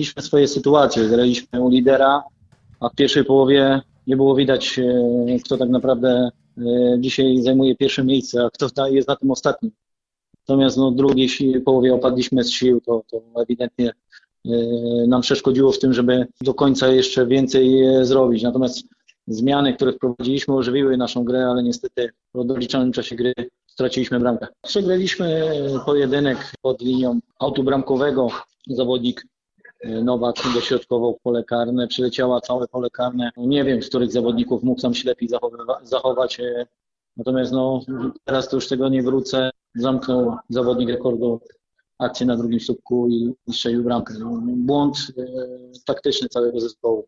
mieliśmy swoje sytuacje. Graliśmy u lidera, a w pierwszej połowie nie było widać, e, kto tak naprawdę e, dzisiaj zajmuje pierwsze miejsce, a kto jest na tym ostatnim. Natomiast no, w drugiej połowie opadliśmy z sił, to, to ewidentnie e, nam przeszkodziło w tym, żeby do końca jeszcze więcej zrobić. Natomiast zmiany, które wprowadziliśmy, ożywiły naszą grę, ale niestety w doliczonym czasie gry straciliśmy bramkę. Przegraliśmy pojedynek pod linią autu bramkowego. Zawodnik Nowak dośrodkował pole karne, przyleciała całe pole karne. Nie wiem, z których zawodników mógł tam się lepiej zachować. E, natomiast no, teraz to już tego nie wrócę. Zamknął zawodnik rekordu akcję na drugim słupku i, i strzelił bramkę. No, błąd e, taktyczny całego zespołu.